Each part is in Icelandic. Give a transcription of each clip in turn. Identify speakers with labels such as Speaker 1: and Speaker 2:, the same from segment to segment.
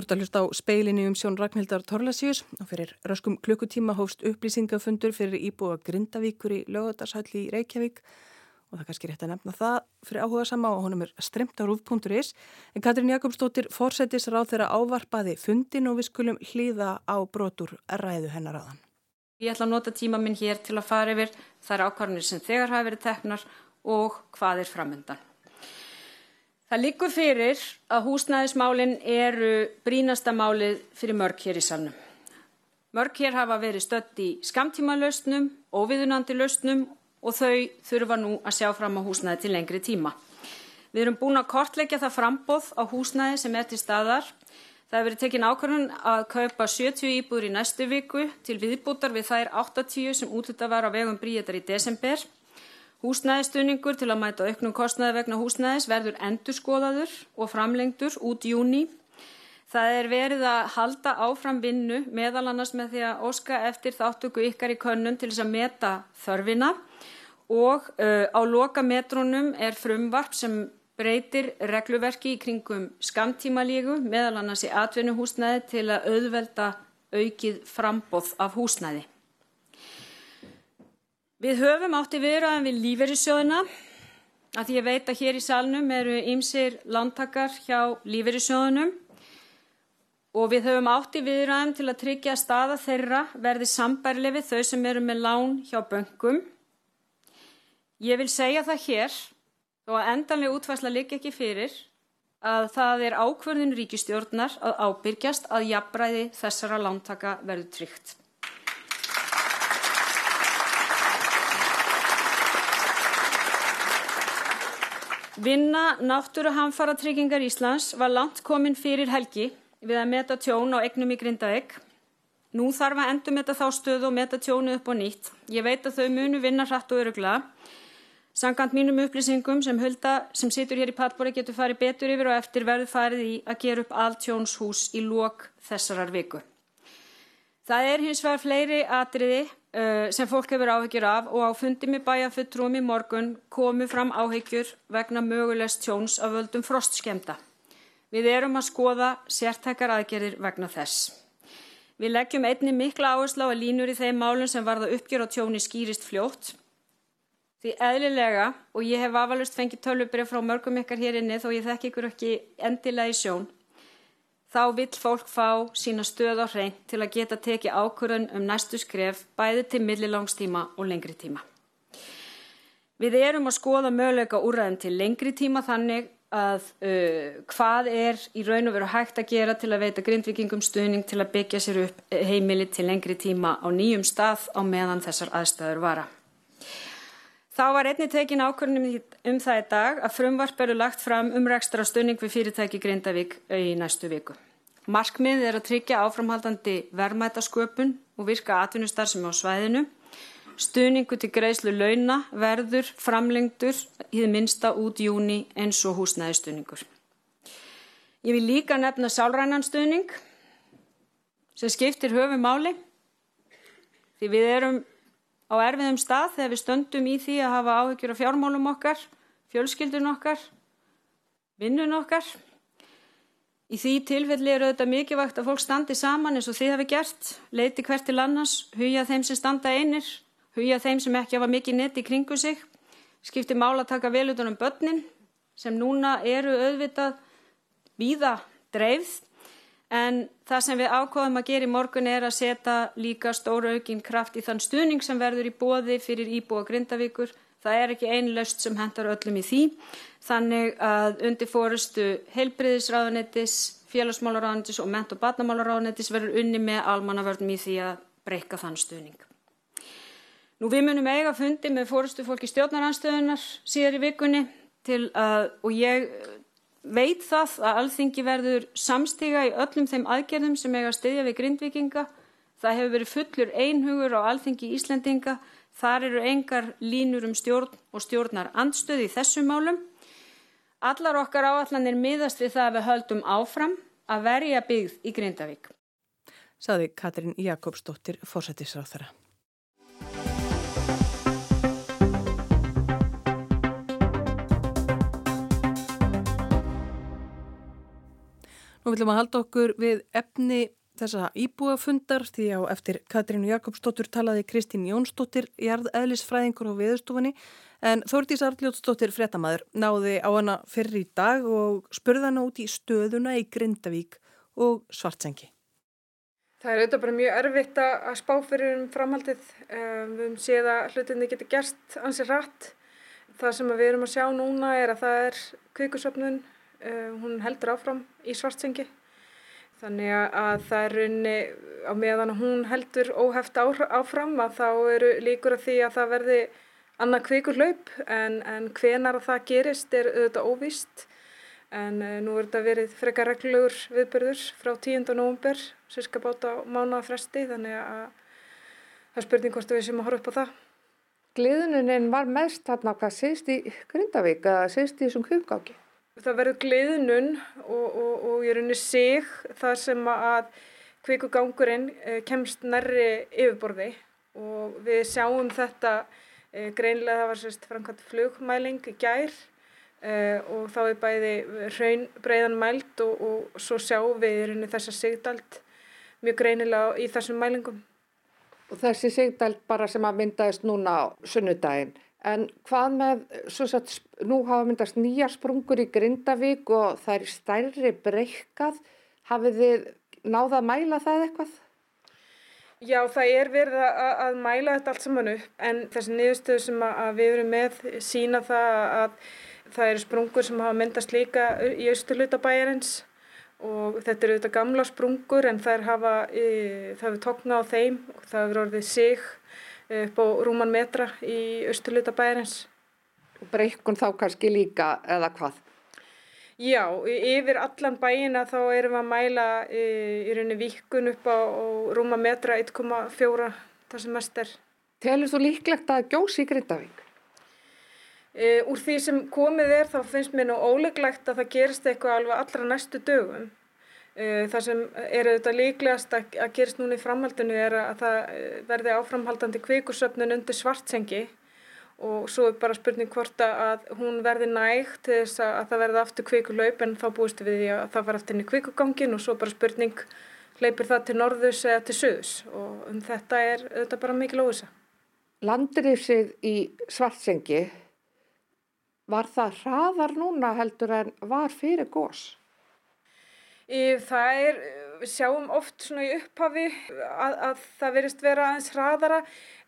Speaker 1: Þú ert að hlusta á speilinni um sjón Ragnhildar Torlasíus og fyrir röskum klukkutíma hófst upplýsingafundur fyrir íbúa Grindavíkur í lögadarshalli í Reykjavík og það er kannski rétt að nefna það fyrir áhuga sama og honum er stremt á rúf.is en Katrín Jakobsdóttir fórsetis ráð þeirra ávarpaði fundin og við skulum hlýða á brotur ræðu hennar aðan.
Speaker 2: Ég ætla að nota tíma minn hér til að fara yfir þær ákvarðanir sem þegar hafi verið teknar og hvað er framöndan. Það líkur fyrir að húsnæðismálinn eru brínasta málið fyrir mörg hér í salnum. Mörg hér hafa verið stött í skamtíma lausnum, óviðunandi lausnum og þau þurfa nú að sjá fram á húsnæði til lengri tíma. Við erum búin að kortleggja það frambóð á húsnæði sem er til staðar. Það hefur verið tekin ákvörðun að kaupa 70 íbúður í næstu viku til viðbútar við þær 80 sem útluta var á vegum bríetar í desember. Húsnæðistunningur til að mæta auknum kostnaði vegna húsnæðis verður endurskoðaður og framlengdur út júni. Það er verið að halda áfram vinnu meðal annars með því að óska eftir þáttöku ykkar í könnun til þess að meta þörfina og uh, á loka metrónum er frumvarp sem breytir regluverki í kringum skamtímalígu meðal annars í atvinnuhúsnæði til að auðvelda aukið frambóð af húsnæði. Við höfum átti viðraðan við lífeyrissjóðina að því ég veit að hér í salnum eru ymsir landtakar hjá lífeyrissjóðunum og við höfum átti viðraðan til að tryggja að staða þeirra verði sambærli við þau sem eru með lán hjá böngum. Ég vil segja það hér og að endanlega útværsla ligg ekki fyrir að það er ákvörðun ríkistjórnar að ábyrgjast að jafnbræði þessara lántaka verður tryggt. Vinna náttúruhamfara tryggingar Íslands var langt komin fyrir helgi við að meta tjón á egnum í Grindavík. Nú þarf að endur meta þá stöðu og meta tjónu upp og nýtt. Ég veit að þau munu vinna hratt og örugla. Sankant mínum upplýsingum sem hulda sem situr hér í Patbóri getur farið betur yfir og eftir verður farið í að gera upp allt tjónshús í lok þessarar viku. Það er hins vegar fleiri atriði sem fólk hefur áhyggjur af og á fundi með bæjafuttrum í morgun komu fram áhyggjur vegna mögulegst tjóns af völdum frostskemda. Við erum að skoða sértækar aðgerðir vegna þess. Við leggjum einni mikla áherslu á að línur í þeim málum sem varða uppgjör á tjóni skýrist fljótt. Því eðlilega, og ég hef afalust fengið tölvubrið frá mörgum ykkar hér inni þó ég þekk ykkur ekki endilega í sjón, þá vill fólk fá sína stöð á hrein til að geta tekið ákvörðun um næstu skref bæði til millilangstíma og lengri tíma. Við erum að skoða möguleika úræðum til lengri tíma þannig að uh, hvað er í raun og veru hægt að gera til að veita grindvikingum stuðning til að byggja sér upp heimili til lengri tíma á nýjum stað á meðan þessar aðstæður vara. Þá var einni tekin ákvörnum um það í dag að frumvarp eru lagt fram um rekstra stunning við fyrirtæki Grindavík í næstu viku. Markmið er að tryggja áframhaldandi verðmætasköpun og virka atvinnustar sem á svæðinu. Stunningu til greiðslu launa verður framlengdur í þið minsta út júni eins og húsnæðistunningur. Ég vil líka nefna sálrænan stunning sem skiptir höfu máli því við erum á erfiðum stað þegar við stöndum í því að hafa áhyggjur af fjármálum okkar, fjölskyldun okkar, vinnun okkar. Í því tilfelli eru þetta mikilvægt að fólk standi saman eins og þið hafi gert, leiti hvert til annars, hugja þeim sem standa einir, hugja þeim sem ekki hafa mikið neti kringu sig, skipti mála að taka vel út um börnin sem núna eru auðvitað víða dreifð En það sem við ákváðum að gera í morgun er að setja líka stóra aukinn kraft í þann stuðning sem verður í bóði fyrir íbúa grindavíkur. Það er ekki einlaust sem hendar öllum í því. Þannig að undir fórustu heilbriðisráðanetis, félagsmálaráðanetis og ment- og batnamálaráðanetis verður unni með almannavörnum í því að breyka þann stuðning. Nú við munum eiga fundi með fórustu fólki stjórnaranstöðunar síðar í vikunni til að, og ég veit það að alþingi verður samstiga í öllum þeim aðgerðum sem eiga að styðja við grindvikinga. Það hefur verið fullur einhugur á alþingi Íslendinga. Þar eru engar línur um stjórn og stjórnar andstöði í þessum málum. Allar okkar áallanir miðast við það að við höldum áfram að verja byggð í Grindavík.
Speaker 1: Saði Katrín Jakobsdóttir, fórsættisráþara. Nú og viljum að halda okkur við efni þessa íbúafundar því á eftir Katrínu Jakobsdóttur talaði Kristín Jónsdóttir jarðeðlisfræðingur á viðstofunni en Þórdís Arljótsdóttir frettamæður náði á hana fyrir í dag og spurði hana út í stöðuna í Grindavík og Svartsengi.
Speaker 3: Það er auðvitað bara mjög erfitt að spá fyrir um framhaldið. Um, við höfum séð að hlutinni getur gerst ansið rætt. Það sem við erum að sjá núna er að það er kvikusöfnun, hún heldur áfram í Svartsengi Þannig að það er raunni á meðan hún heldur óheft áfram að þá eru líkur að því að það verði annað kvikur hlaup en, en hvenar að það gerist er auðvitað óvist. En uh, nú er þetta verið frekar reglulegur viðbörður frá 10. november, sérska báta á mánuðafresti þannig að það er spurning hvort við sem að horfa upp á það.
Speaker 4: Gleðunin var mest þarna hvað sést í Grindavík eða sést í þessum kjöfgáki?
Speaker 3: Það verður gleðnun og, og, og ég raunir sig þar sem að kvikugangurinn eh, kemst nærri yfirborði og við sjáum þetta eh, greinlega það var sérst framkvæmt flugmæling í gær eh, og þá er bæði raun breiðan mælt og, og svo sjáum við í raunir þessa sigdalt mjög greinilega í þessum mælingum.
Speaker 4: Og þessi sigdalt bara sem að myndaðist núna sunnudaginn En hvað með, að nú hafa myndast nýja sprungur í Grindavík og það er stærri breykað, hafið þið náða að mæla það eitthvað?
Speaker 3: Já, það er verið að, að mæla þetta allt saman upp en þessi niðurstöðu sem að við erum með sína það að það eru sprungur sem hafa myndast líka í austurluta bæjarins og þetta eru þetta gamla sprungur en það hafa, e, það hefur tóknað á þeim og það hefur orðið sig upp á rúman metra í austurluta bæjarins.
Speaker 4: Breykun þá kannski líka eða hvað?
Speaker 3: Já, yfir allan bæina þá erum við að mæla í, í rauninni vikun upp á, á rúma metra 1,4 þar sem mest er.
Speaker 4: Telur þú líklegt að gjósi í Grindavík?
Speaker 3: E, úr því sem komið er þá finnst mér nú óleglegt að það gerist eitthvað alveg allra næstu dögum. Eh, það sem er auðvitað líklegast að, að gerist núna í framhaldinu er að það eh, verði áframhaldandi kvikursöfnun undir svartsengi og svo er bara spurning hvort að hún verði nægt til þess að það verði aftur kvikulaup en þá búist við því að það var aftur inn í kvikugangin og svo bara spurning leipir það til norðus eða til söðus og um þetta er auðvitað bara mikil óvisa.
Speaker 4: Landrýfsið í svartsengi, var það hraðar núna heldur en var fyrir gós?
Speaker 3: Það er, við sjáum oft svona í upphafi að, að það verist vera aðeins hraðara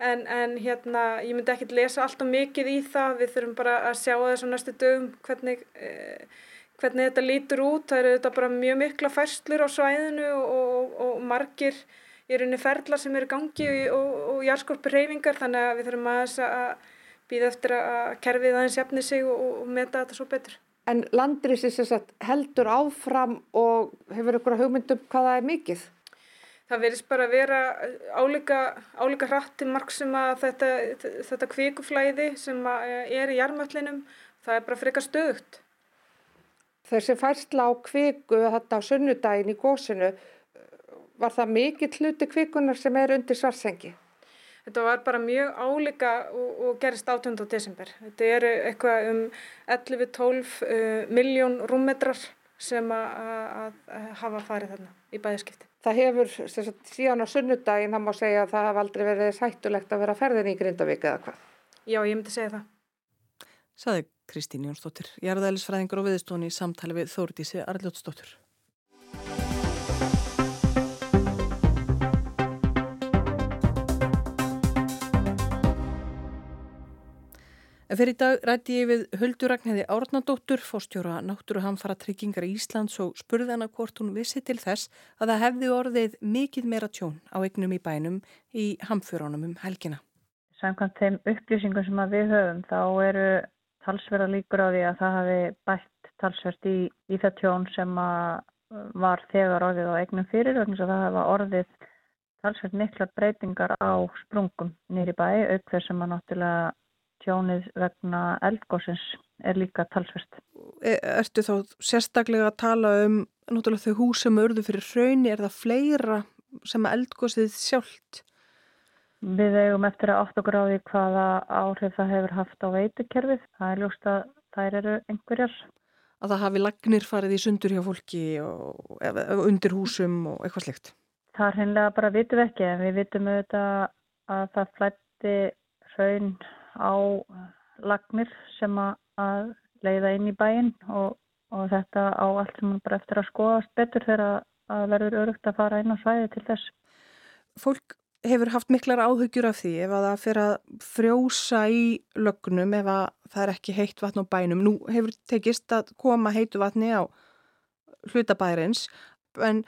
Speaker 3: en, en hérna ég myndi ekkert lesa allt og mikið í það, við þurfum bara að sjá þessu næstu dögum hvernig, eh, hvernig þetta lítur út, það eru þetta bara mjög mikla færslur á svæðinu og, og, og margir í rauninni ferlar sem eru gangi og, og járskorpur reyfingar þannig að við þurfum aðeins að býða eftir að kerfið aðeins jafni sig og meta þetta svo betur.
Speaker 4: En landrýsins heldur áfram og hefur ykkur að hugmyndum hvaða er mikið?
Speaker 3: Það verðist bara að vera álíka, álíka hratt til marg sem að þetta, þetta kvikuflæði sem er í jarmöllinum, það er bara frekar stöðugt.
Speaker 4: Þessi færsla á kviku þetta á sunnudagin í gósinu, var það mikið hluti kvikunar sem er undir svarsengi?
Speaker 3: Þetta var bara mjög álíka og, og gerist 18. desember. Þetta eru eitthvað um 11-12 uh, miljón rúmmetrar sem að hafa farið þarna í bæðiskipti.
Speaker 4: Það hefur sagt, síðan á sunnudaginn, það má segja að það hef aldrei verið sættulegt að vera ferðin í Grindavík eða hvað?
Speaker 3: Já, ég myndi segja það.
Speaker 1: Saði Kristín Jónsdóttir, jarðælisfræðingur og viðstóni í samtali við Þórdísi Arljótsdóttir. En fyrir í dag rætti ég við Hulduragnæði Árnadóttur, fórstjóra Náttúruhamfara tryggingar í Íslands og spurði hana hvort hún vissi til þess að það hefði orðið mikið meira tjón á eignum í bænum í hamfjörunum um helgina.
Speaker 5: Samkvæmt þeim upplýsingum sem við höfum þá eru talsverða líkur á því að það hafi bætt talsvert í, í það tjón sem var þegar orðið á eignum fyrir að það hafa orðið talsvert mikla breytingar á sprungum nýri bæ auk þess að maður náttúrulega tjónið vegna eldgósins er líka talsvert.
Speaker 1: E, ertu þá sérstaklega að tala um náttúrulega þau hús sem örðu fyrir hrauni, er það fleira sem eldgósið sjálft?
Speaker 5: Við eigum eftir að átt á því hvaða áhrif það hefur haft á veitukerfið. Það er ljóst að þær eru einhverjar.
Speaker 1: að það hafi lagnir farið í sundur hjá fólki og, undir húsum og eitthvað slikt?
Speaker 5: Það er hinnlega bara vitum ekki en við vitum auðvitað að það flætti hraun á lagnir sem að leiða inn í bæin og, og þetta á allt sem bara eftir að skoðast betur þegar að verður örugt að fara inn á svæði til þess.
Speaker 1: Fólk hefur haft miklar áhugjur af því ef að það fyrir að frjósa í lögnum ef að það er ekki heitt vatn á bænum. Nú hefur tekist að koma heitu vatni á hlutabærens en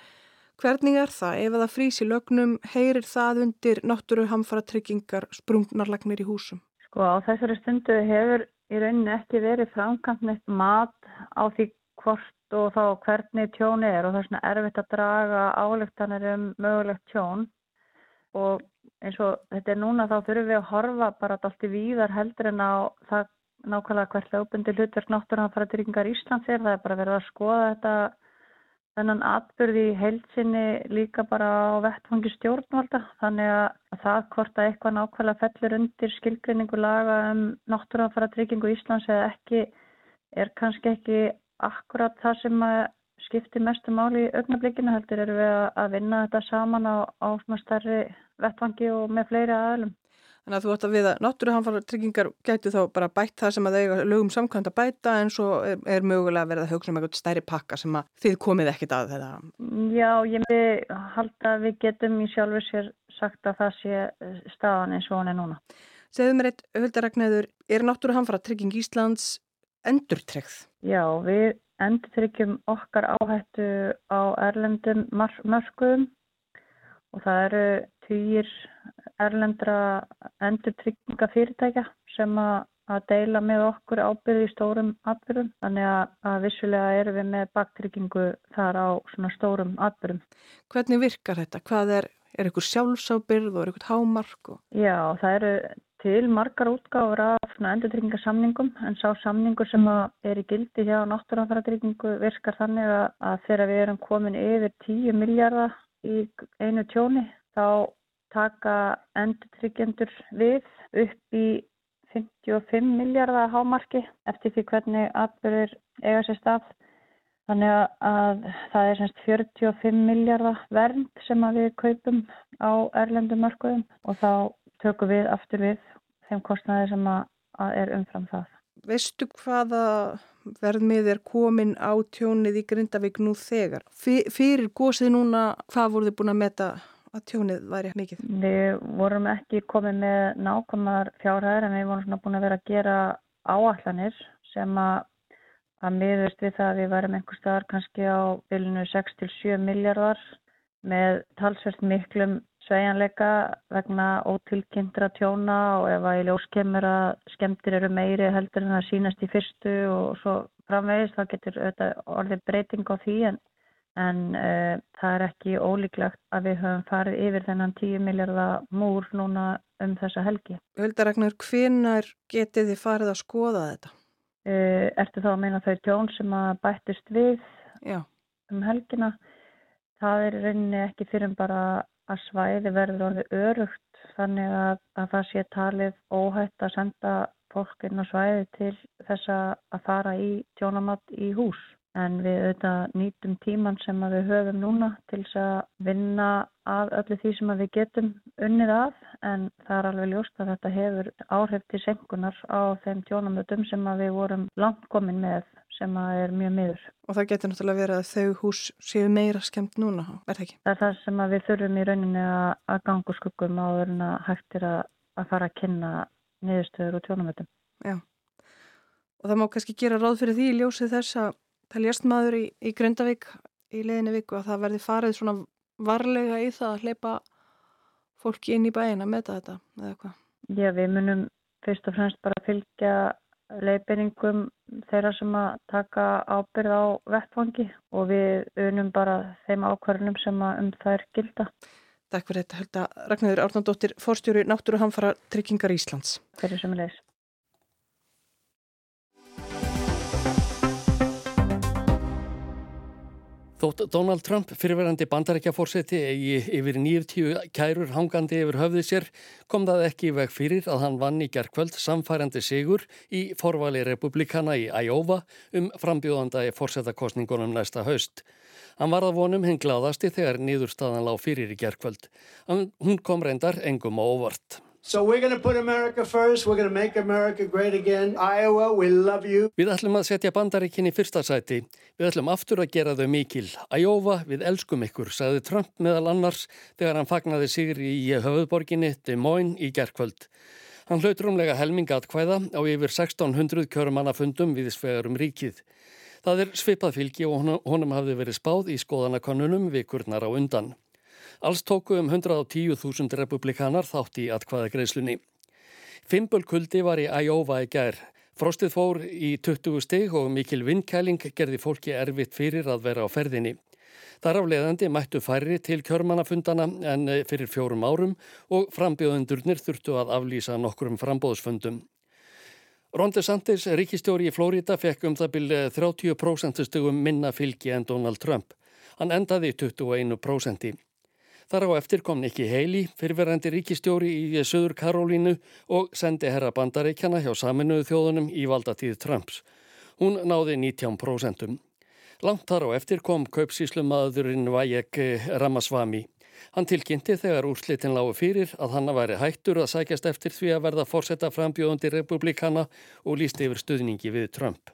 Speaker 1: hvernig er það ef að það frýs í lögnum heyrir það undir náttúru hamfara tryggingar sprungnarlagnir í húsum?
Speaker 5: Sko á þessari stundu hefur í rauninni ekki verið framkant neitt mat á því hvort og þá hvernig tjóni er og það er svona erfitt að draga álöktanir um mögulegt tjón. Og eins og þetta er núna þá þurfum við að horfa bara allt í víðar heldur en á það nákvæmlega hvert lögbundi hlutverk náttúrulega tryggingar Íslands er, það er bara verið að skoða þetta þennan atbyrði í heilsinni líka bara á vettfangi stjórnvalda þannig að það hvort að eitthvað nákvæmlega fellur undir skilgrinningu laga um náttúrulega tryggingu Íslands eða ekki er kannski ekki akkurat það sem skiptir mestu máli í augnablikinu heldur eru við að vinna þetta saman á, á stærri vettvangi og með fleiri aðlum.
Speaker 1: Þannig að þú ætti að við að náttúruhanfara tryggingar gætu þá bara bætt það sem að eiga lögum samkvæmt að bæta en svo er, er mögulega að verða að hugsa um eitthvað stærri pakka sem að þið komið ekkit að þetta.
Speaker 5: Já, ég með halda að við getum í sjálfur sér sagt að það sé staðan eins og hann er núna.
Speaker 1: Segðu mér eitt, Höldaræknaður, er náttúruhanfara trygging Íslands endurtryggð?
Speaker 5: Já, við endurtryggjum okkar áhættu á erlendum mörgum og það eru týjir erlendra endurtrygginga fyrirtækja sem að deila með okkur ábyrði í stórum atbyrðum. Þannig að vissulega erum við með baktryggingu þar á svona stórum atbyrðum.
Speaker 1: Hvernig virkar þetta? Hvað er, er ykkur sjálfsábyrð og er ykkur hámark? Og...
Speaker 5: Já, það eru til margar útgáfur af endurtryggingarsamningum en sá samningur sem er í gildi hjá náttúranfæratryggingu virkar þannig að þegar við erum komin yfir 10 miljardar í einu tjóni þá taka endurtryggjendur við upp í 55 miljardar hámarki eftir því hvernig atbyrður eiga sér stað. Þannig að það er semst 45 miljardar vernd sem við kaupum á erlendum markuðum og þá tökum við aftur við þeim kostnæði sem er umfram það.
Speaker 1: Veistu hvaða verðmið er komin á tjónið í Grindavík nú þegar? Fyrir gósið núna, hvað voru þið búin að meta að tjónið væri mikið?
Speaker 5: Við vorum ekki komið með nákvæmar fjárhæðir en við vorum búin að vera að gera áallanir sem að, að miðust við það að við værum einhver staðar kannski á bylunu 6-7 miljardar með talsvert miklum svejanleika vegna ótilkynntra tjóna og ef að í ljós kemur að skemmtir eru meiri heldur en það sínast í fyrstu og svo framvegist þá getur orðið breyting á því en en uh, það er ekki ólíklegt að við höfum farið yfir þennan 10 miljardar múr núna um þessa helgi.
Speaker 1: Höldaragnar, hvinnar getið þið farið að skoða þetta?
Speaker 5: Uh, ertu þá að meina þau tjón sem að bættist við
Speaker 1: Já.
Speaker 5: um helgina? Það er rauninni ekki fyrir bara að svæði verður orðið örugt þannig að, að það sé talið óhætt að senda fólk inn á svæði til þess að fara í tjónamatt í hús en við auðvitað nýtum tíman sem við höfum núna til þess að vinna að öllu því sem við getum unnið að en það er alveg ljóst að þetta hefur áhrif til senkunar á þeim tjónamötum sem við vorum langt komin með sem er mjög miður.
Speaker 1: Og það getur náttúrulega verið að þau hús séu meira skemmt núna, er það ekki?
Speaker 5: Það er það sem við þurfum í rauninni að gangu skuggum á verðin að hægtir að fara að kynna niðurstöður og tjónamötum.
Speaker 1: Já, og það má kannski gera ráð fyrir því í ljósið þess að það lérst maður í, í Grindavík í leðinu viku að það verði farið svona varlega í það að hleypa fólki inn í bæin að meta þetta eða eitthvað.
Speaker 5: Já, við munum fyrst og fremst bara fylgja leifinningum þeirra sem að taka ábyrð á vettfangi og við unum bara þeim ákvarðunum sem að um það er gilda.
Speaker 1: Takk fyrir þetta, Hölda Ragnarður Árnandóttir, forstjóri Náttúruhamfara Tryggingar Íslands.
Speaker 5: Fyrir sem leis.
Speaker 6: Þótt Donald Trump fyrirverandi bandarækjafórseti eigi yfir 90 kærur hangandi yfir höfðið sér kom það ekki veg fyrir að hann vann í gerðkvöld samfærandi sigur í forvali republikana í Iowa um frambjóðanda í fórsetakostningunum næsta haust. Hann var að vonum hinn gladasti þegar nýðurstaðan lág fyrir í gerðkvöld. Hún kom reyndar engum á óvart. Við ætlum að setja bandaríkinni fyrsta sæti. Við ætlum aftur að gera þau mikil. Iowa, við elskum ykkur, sagði Trump meðal annars þegar hann fagnaði sigri í höfðborginni Des Moines í gerðkvöld. Hann hlaut rúmlega helmingatkvæða á yfir 1600 kjörmannafundum við svegarum ríkið. Það er svipað fylgi og honum hafði verið spáð í skoðanakonunum vikurnar á undan. Alls tóku um 110.000 republikanar þátt í atkvaða greiðslunni. Fimbulkuldi var í Iowa í gær. Frostið fór í 20 steg og mikil vindkæling gerði fólki erfitt fyrir að vera á ferðinni. Þar af leðandi mættu færri til kjörmannafundana en fyrir fjórum árum og frambjóðundurnir þurftu að aflýsa nokkrum frambóðsfundum. Ron DeSantis, ríkistjóri í Flórida, fekk um það byrja 30% stugum minna fylgi en Donald Trump. Hann endaði 21%. Þar á eftir kom Nikki Haley, fyrverandi ríkistjóri í Söður Karolínu og sendi herra bandaríkjana hjá saminuðu þjóðunum í valdatíð Trumps. Hún náði 19%. Langt þar á eftir kom kaupsíslumadurinn Vajek Ramaswamy. Hann tilkynnti þegar úrslitin lágu fyrir að hann væri hættur að sækjast eftir því að verða fórsetta frambjóðandi republikana og lísti yfir stuðningi við Trump.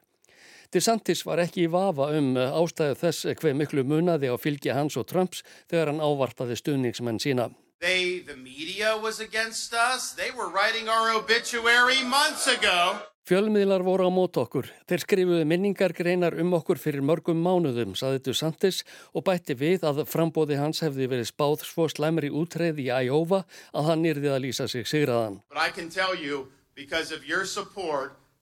Speaker 6: DeSantis var ekki í vafa um eh, ástæðu þess hver miklu munaði á fylgi hans og Trumps þegar hann ávartaði stuðningsmenn sína.
Speaker 7: They, the media was against us. They were writing our obituary months ago.
Speaker 6: Fjölmiðlar voru á mót okkur. Þeir skrifuði minningargreinar um okkur fyrir mörgum mánuðum, saði DeSantis og bætti við að frambóði hans hefði verið spáð svo slæmri útreið í Iowa að hann yrði að lýsa sig sigraðan.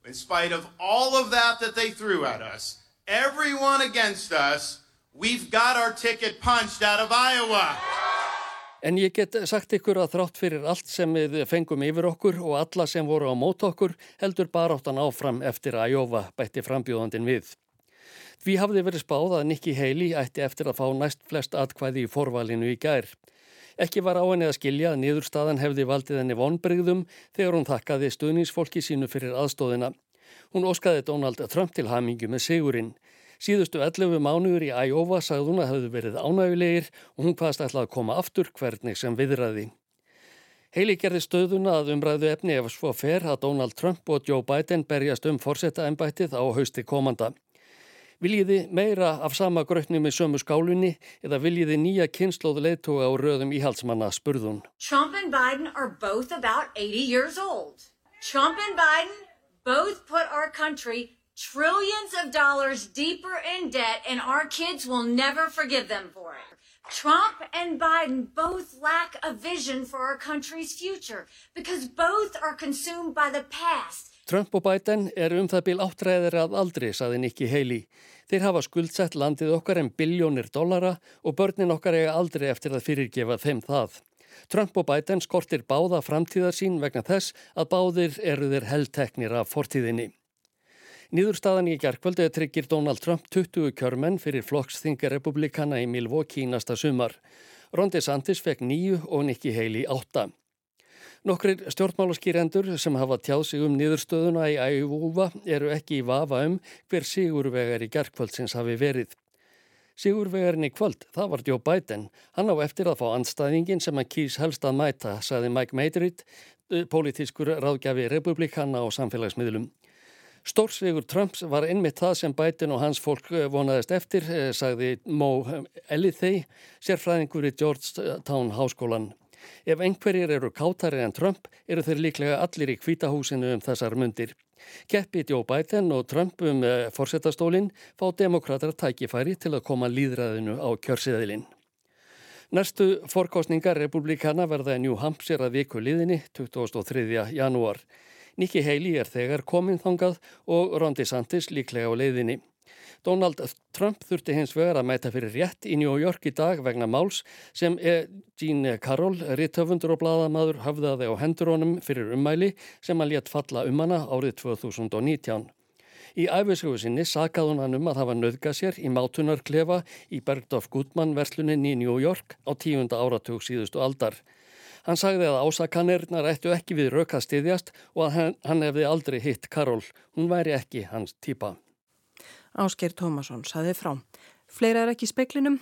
Speaker 7: In spite of all of that that they threw at us, everyone against us, we've got our ticket punched out of Iowa.
Speaker 6: En ég get sagt ykkur að þrátt fyrir allt sem við fengum yfir okkur og alla sem voru á mót okkur heldur baráttan áfram eftir Iowa bætti frambjóðandin við. Því hafði verið spáð að Nikki Haley ætti eftir að fá næst flest atkvæði í forvalinu í gær. Ekki var á henni að skilja að niðurstaðan hefði valdið henni vonbrygðum þegar hún takkaði stuðningsfólki sínu fyrir aðstóðina. Hún óskaði Donald Trump til hamingu með sigurinn. Síðustu 11 mánuður í Iowa sagði hún að hefðu verið ánægulegir og hún hvaðst ætlaði að koma aftur hvernig sem viðræði. Heili gerði stöðuna að umræðu efni ef svo fer að Donald Trump og Joe Biden berjast um forsetta ennbættið á hausti komanda. Viljiði meira af sama grötni með sömu skálunni eða viljiði nýja kynnslóð leittóa á röðum íhaldsmanna spurðun?
Speaker 8: Trump and Biden are both about 80 years old. Trump and Biden both put our country trillions of dollars deeper in debt and our kids will never forgive them for it. Trump and Biden both lack a vision for our country's future because both are consumed by the past
Speaker 6: Trump og Biden er um það bil áttræðir að aldrei, saði Nikki Haley. Þeir hafa skuldsett landið okkar en biljónir dollara og börnin okkar eiga aldrei eftir að fyrirgefa þeim það. Trump og Biden skortir báða framtíðar sín vegna þess að báðir eru þeir heldteknir af fortíðinni. Nýðurstaðan í gerðkvöldu tryggir Donald Trump 20 kjörmenn fyrir flokksþingar republikana í Milwaukee næsta sumar. Ron DeSantis fekk nýju og Nikki Haley átta. Nokkrir stjórnmálaskýrendur sem hafa tjáð sig um niðurstöðuna í ægúfa eru ekki í vafa um hver Sigurvegar í gerðkvöldsins hafi verið. Sigurvegarinn í kvöld, það var Joe Biden. Hann á eftir að fá anstæðingin sem hann kýs helst að mæta, saði Mike Madirit, eh, politískur ráðgjafi republikana og samfélagsmiðlum. Stórsvegur Trumps var einmitt það sem Biden og hans fólk eh, vonaðist eftir, eh, sagði Mo Elithey, sérfræðingur í Georgetown háskólan. Ef einhverjir eru kátari en Trump eru þeir líklega allir í kvítahúsinu um þessar mundir. Keppi Joe Biden og Trump um eh, fórsetastólinn fá demokrater tækifæri til að koma líðræðinu á kjörsiðilinn. Næstu fórkostningar republikana verða í New Hampshire að viku liðinni 23. janúar. Nikki Haley er þegar kominn þangað og Ron DeSantis líklega á leiðinni. Donald Trump þurfti hins vegar að mæta fyrir rétt í New York í dag vegna máls sem Gene Carroll, rittöfundur og bladamadur, hafðaði á hendur honum fyrir ummæli sem hann létt falla um hana árið 2019. Í æfisögu sinni sakað hún hann um að hafa nöðga sér í mátunarklefa í Bergdorf Gutmann verslunin í New York á tíunda áratug síðustu aldar. Hann sagði að ásakanirnar ættu ekki við röka stiðjast og að hann, hann hefði aldrei hitt Karol. Hún væri ekki hans típa.
Speaker 1: Ásker Tómasson saði frá. Fleira er ekki í speklinum.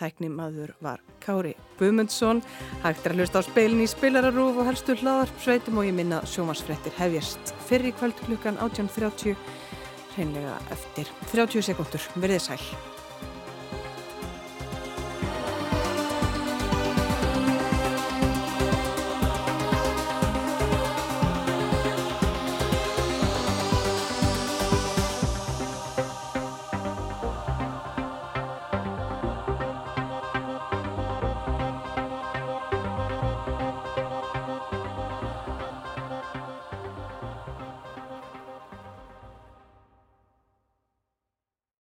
Speaker 1: Tæknimaður var Kári Bumundsson. Hægt er að hlusta á speilin í spilararúf og helstu hlaðarp sveitum og ég minna sjómasfrettir hefjast fyrir kvöld klukkan 18.30 hreinlega eftir 30 sekundur. Verðið sæl.